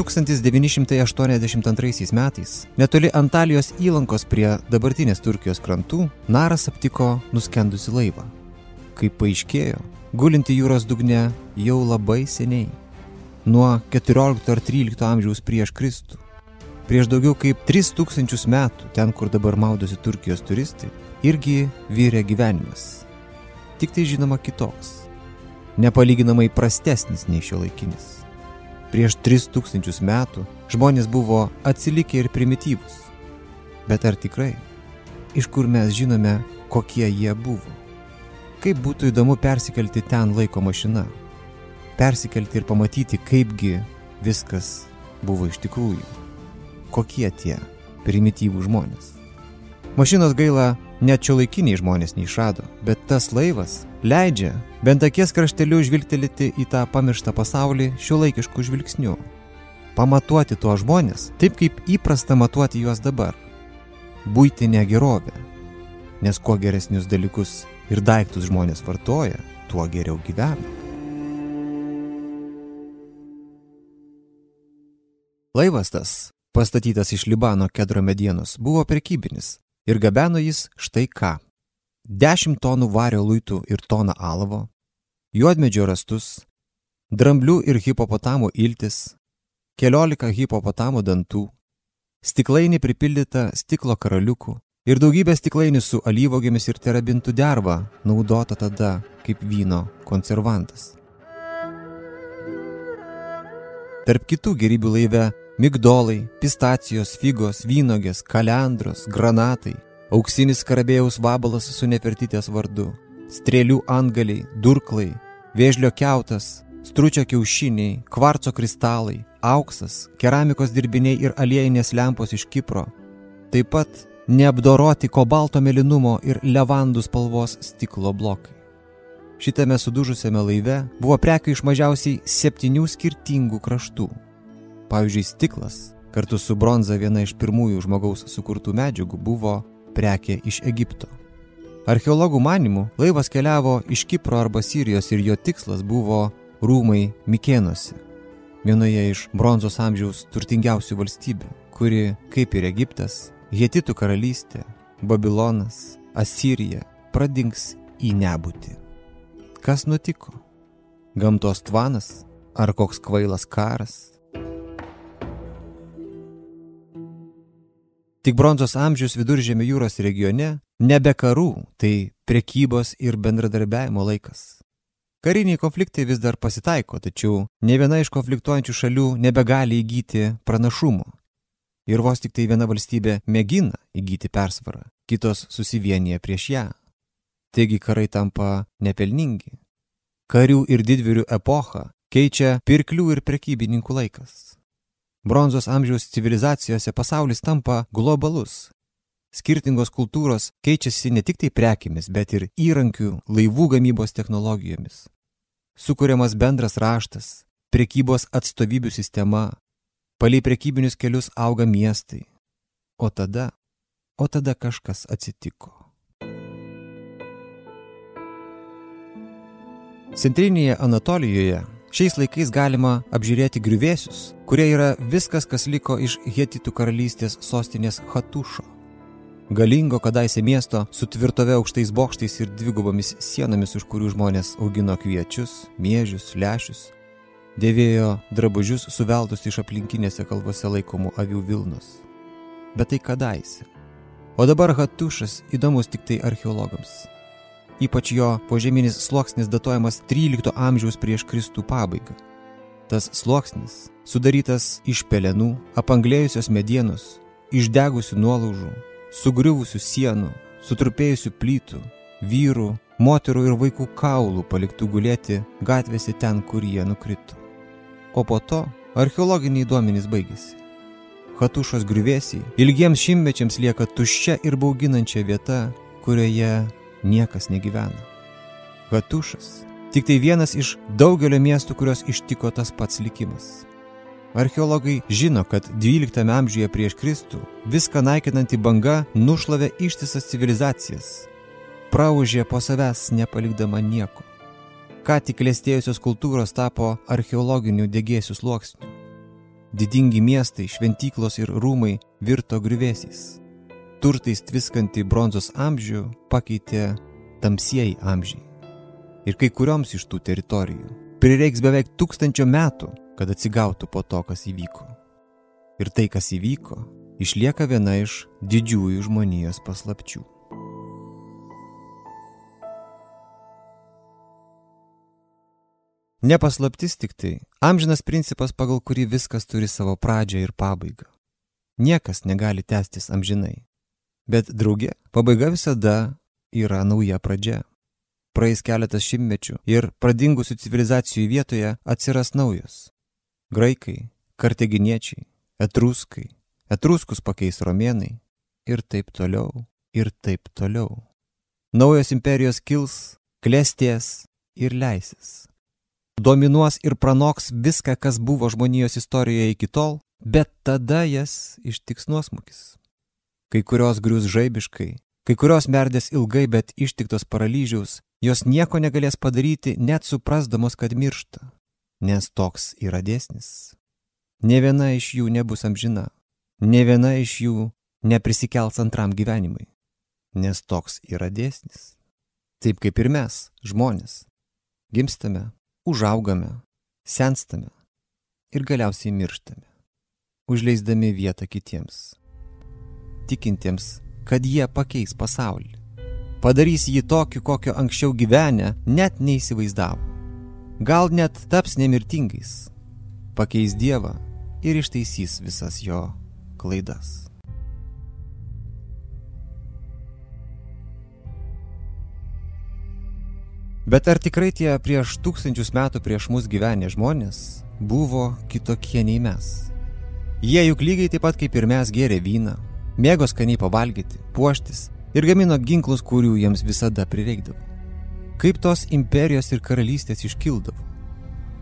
1982 metais netoli Antalijos įlankos prie dabartinės Turkijos krantų Naras aptiko nuskendusi laivą. Kaip paaiškėjo, gulinti jūros dugne jau labai seniai. Nuo 14 ar 13 amžiaus prieš Kristų. Prieš daugiau kaip 3000 metų, ten kur dabar maudosi Turkijos turistai, irgi vyrė gyvenimas. Tik tai žinoma kitoks. Nepalyginamai prastesnis nei šio laikinis. Prieš 3000 metų žmonės buvo atsilikę ir primityvus. Bet ar tikrai? Iš kur mes žinome, kokie jie buvo? Kaip būtų įdomu persikelti ten laiko mašina? Persikelti ir pamatyti, kaipgi viskas buvo iš tikrųjų. Kokie tie primityvų žmonės? Mašinos gaila net šio laikiniai žmonės neišrado, bet tas laivas leidžia bent akies krašteliu žvilgtelėti į tą pamirštą pasaulį šio laikiškų žvilgsnių. Pamatuoti tuos žmonės taip, kaip įprasta matuoti juos dabar. Būtinė gerovė. Nes kuo geresnius dalykus ir daiktus žmonės vartoja, tuo geriau gyvena. Laivas tas, pastatytas iš Libano kedro medienos, buvo prekybinis ir gabeno jis štai ką. 10 tonų vario luitų ir toną alavo, juodmedžio rastus, dramblių ir hipopotamų iltis, keliolika hipopotamų dantų, stiklainį pripildytą stiklo karaliukų ir daugybė stiklainių su alyvogėmis ir terabintų derva, naudota tada kaip vyno konservantas. Tarp kitų gerybių laive migdolai, pistacijos, figos, vynogės, kalendros, granatai, auksinis karabėjaus vabalas su nefertytės vardu, strėlių antgaliai, durklai, vėžlio keutas, stručio kiaušiniai, kvarco kristalai, auksas, keramikos dirbiniai ir aliejinės lempos iš Kipro, taip pat neapdoroti kobalto melinumo ir levandų spalvos stiklo blokai. Šitame sudužusiame laive buvo prekių iš mažiausiai septynių skirtingų kraštų Pavyzdžiui, stiklas kartu su bronza viena iš pirmųjų žmogaus sukurtų medžiagų buvo prekė iš Egipto. Archeologų manimų laivas keliavo iš Kipro arba Sirijos ir jo tikslas buvo rūmai Mikėnuose, vienoje iš bronzos amžiaus turtingiausių valstybių, kuri, kaip ir Egiptas, Hetitų karalystė, Babilonas, Asirija, pradings į nebūtį. Kas nutiko? Gamtos tvanas ar koks kvailas karas? Tik bronzos amžius viduržėmio jūros regione nebe karų, tai prekybos ir bendradarbiavimo laikas. Kariniai konfliktai vis dar pasitaiko, tačiau ne viena iš konfliktuojančių šalių nebegali įgyti pranašumo. Ir vos tik tai viena valstybė mėgina įgyti persvarą, kitos susivienyje prieš ją. Taigi karai tampa nepelningi. Karių ir didvyrių epochą keičia pirklių ir prekybininkų laikas. Bronzos amžiaus civilizacijose pasaulis tampa globalus. Skirtingos kultūros keičiasi ne tik tai prekiamis, bet ir įrankių, laivų gamybos technologijomis. Sukūriamas bendras raštas, prekybos atstovybių sistema, palei prekybinius kelius auga miestai. O tada, o tada kažkas atsitiko. Centrinėje Anatolijoje Šiais laikais galima apžiūrėti griuvėsius, kurie yra viskas, kas liko iš Hetitų karalystės sostinės Hatušo. Galingo kadaise miesto su tvirtove aukštais bokštais ir dvigubomis sienomis, už kurių žmonės augino kviečius, miežius, lešius, dėvėjo drabužius suveltus iš aplinkinėse kalvose laikomų avių Vilnos. Bet tai kadaise. O dabar Hatušas įdomus tik tai archeologams ypač jo požeminis sluoksnis datuojamas 13 amžiaus prieš Kristų pabaigą. Tas sluoksnis sudarytas iš pelenų, apanglėjusios medienos, išdegusių nuolaužų, sugriuvusių sienų, sutrupėjusių plytų, vyrų, moterų ir vaikų kaulų paliktų gulėti gatvėse ten, kur jie nukrito. O po to archeologiniai duomenys baigėsi. Hatušos griuvėsiai ilgiems šimtmečiams lieka tuščia ir bauginančia vieta, kurioje niekas negyvena. Hatušas - tik tai vienas iš daugelio miestų, kurios ištiko tas pats likimas. Archeologai žino, kad 12 amžiuje prieš Kristų viską naikinanti banga nušlavė ištisas civilizacijas, praužė po savęs nepalikdama nieko. Ką tik klėstėjusios kultūros tapo archeologinių degėsių sluoksnių. didingi miestai, šventyklos ir rūmai virto griuvėsiais. Turtais tviskanti bronzos amžių pakeitė tamsieji amžiai. Ir kai kurioms iš tų teritorijų prireiks beveik tūkstančio metų, kad atsigautų po to, kas įvyko. Ir tai, kas įvyko, išlieka viena iš didžiųjų žmonijos paslapčių. Nepaslaptis tik tai amžinas principas, pagal kurį viskas turi savo pradžią ir pabaigą. Niekas negali tęstis amžinai. Bet draugė, pabaiga visada yra nauja pradžia. Praeis keletas šimtmečių ir pradingusių civilizacijų vietoje atsiras naujos. Graikai, karteginiečiai, etruskai, etruskus pakeis romėnai ir taip toliau, ir taip toliau. Naujos imperijos kils, klėsties ir leisis dominuos ir pranoks viską, kas buvo žmonijos istorijoje iki tol, bet tada jas ištiks nuosmukis. Kai kurios grius žaibiškai, kai kurios merdės ilgai, bet ištiktos paralyžiaus, jos nieko negalės padaryti, net suprasdamos, kad miršta, nes toks yra dėsnis. Ne viena iš jų nebus amžina, ne viena iš jų neprisikels antram gyvenimui, nes toks yra dėsnis. Taip kaip ir mes, žmonės, gimstame, užaugame, senstame ir galiausiai mirštame, užleisdami vietą kitiems, tikintiems, kad jie pakeis pasaulį, padarys jį tokiu, kokio anksčiau gyvenę net neįsivaizdavo, gal net taps nemirtingais, pakeis Dievą ir ištaisys visas jo klaidas. Bet ar tikrai tie prieš tūkstančius metų prieš mus gyvenę žmonės buvo kitokie nei mes? Jie juk lygiai taip pat kaip ir mes gėrė vyną, mėgo skaniai pavalgyti, puoštis ir gamino ginklus, kurių jiems visada prireikdavo. Kaip tos imperijos ir karalystės iškildavo?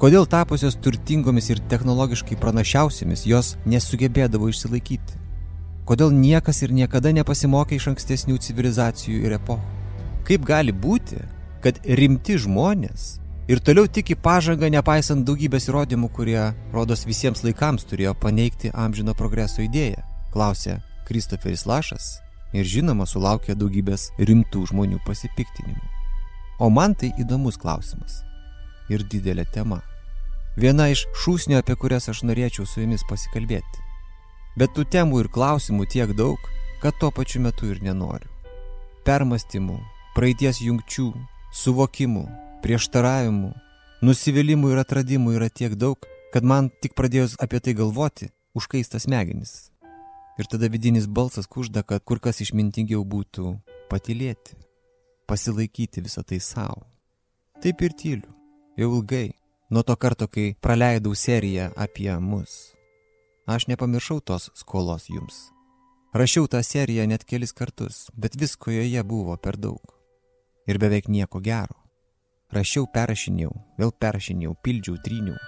Kodėl tapusios turtingomis ir technologiškai pranašiausiamis jos nesugebėdavo išsilaikyti? Kodėl niekas ir niekada nepasimokė iš ankstesnių civilizacijų ir epochų? Kaip gali būti, kad rimti žmonės ir toliau tiki pažangą nepaisant daugybės įrodymų, kurie, rodos visiems laikams, turėjo paneigti amžino progreso idėją, klausė Kristoferis Lašas ir žinoma sulaukė daugybės rimtų žmonių pasipiktinimų. O man tai įdomus klausimas ir didelė tema. Viena iš šūsnių, apie kurias aš norėčiau su jumis pasikalbėti. Bet tų temų ir klausimų tiek daug, kad tuo pačiu metu ir nenoriu. Permastymų, praeities jungčių, suvokimų, prieštaravimų, nusivylimų ir atradimų yra tiek daug, kad man tik pradėjus apie tai galvoti, užkaista smegenis. Ir tada vidinis balsas kužda, kad kur kas išmintingiau būtų patilėti, pasilaikyti visą tai savo. Taip ir tyliu, jau ilgai, nuo to karto, kai praleidau seriją apie mus. Aš nepamiršau tos skolos jums. Rašiau tą seriją net kelis kartus, bet visko joje buvo per daug ir beveik nieko gero. Rašiau, perrašinėjau, vėl perrašinėjau, pildžiau, tryniau.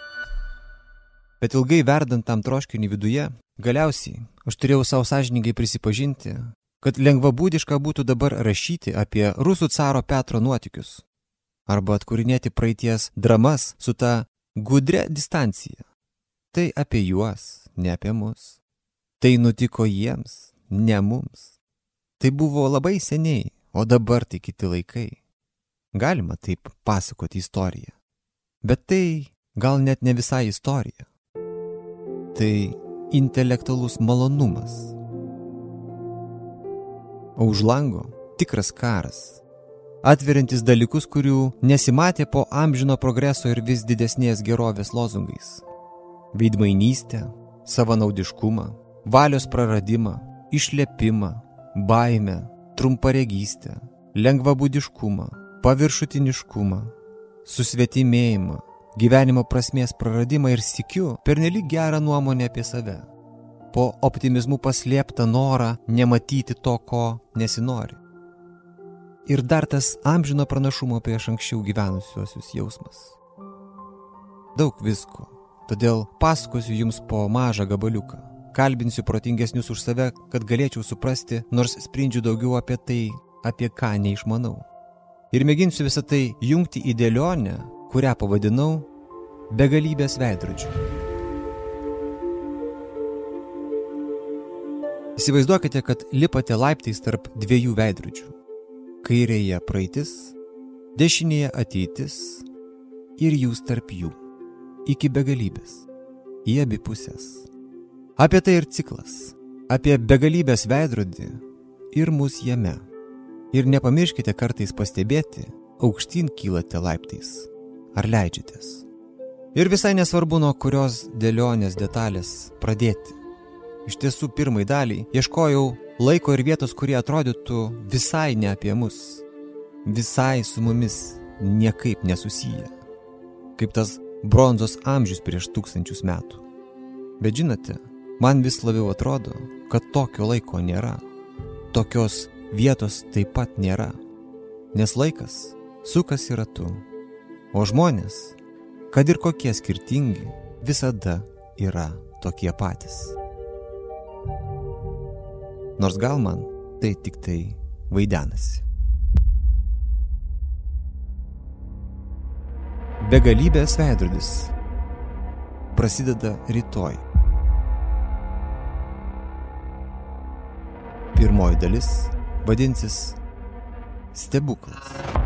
Bet ilgai verdant tam troškinį viduje, galiausiai aš turėjau savo sąžininkai prisipažinti, kad lengvabūdiška būtų dabar rašyti apie rusų caro Petro nuotikius arba atkūrinėti praeities dramas su ta gudre distancija. Tai apie juos, ne apie mus. Tai nutiko jiems, ne mums. Tai buvo labai seniai, O dabar tai kiti laikai. Galima taip pasakoti istoriją. Bet tai gal net ne visai istorija. Tai intelektualus malonumas. O už lango tikras karas. Atveriantis dalykus, kurių nesimatė po amžino progreso ir vis didesnės gerovės lozungais. Veidmainystę, savanaudiškumą, valios praradimą, išlepimą, baimę, trumparegystę, lengvabūdiškumą, paviršutiniškumą, susvetimėjimą, gyvenimo prasmės praradimą ir sikiu pernelyg gerą nuomonę apie save. Po optimizmu paslėptą norą nematyti to, ko nesinori. Ir dar tas amžino pranašumo prieš anksčiau gyvenusiuosius jausmas. Daug visko, todėl pasakosiu jums po mažą gabaliuką kalbinsiu protingesnius už save, kad galėčiau suprasti, nors sprendžiu daugiau apie tai, apie ką neišmanau. Ir mėginsiu visą tai jungti į dėlionę, kurią pavadinau begalybės veidrodžiu. Įsivaizduokite, kad lipate laiptais tarp dviejų veidrodžių. Kairėje praeitis, dešinėje ateitis ir jūs tarp jų. Iki begalybės. Į abi pusės. Apie tai ir ciklas. Apie begalybės veidrodį ir mus jame. Ir nepamirškite kartais pastebėti, aukštyn kylate laiptais. Ar leidžiatės. Ir visai nesvarbu, nuo kurios dėlionės detalės pradėti. Iš tiesų, pirmai daliai ieškojau laiko ir vietos, kurie atrodytų visai ne apie mus, visai su mumis niekaip nesusiję, kaip tas bronzos amžius prieš tūkstančius metų. Bet žinote, man vis labiau atrodo, kad tokio laiko nėra, tokios vietos taip pat nėra, nes laikas sukasi ratu, o žmonės, kad ir kokie skirtingi, visada yra tokie patys. Nors gal man tai tik tai vaidenasi. Begalybės veidrodis prasideda rytoj. Pirmoji dalis vadinsis stebuklas.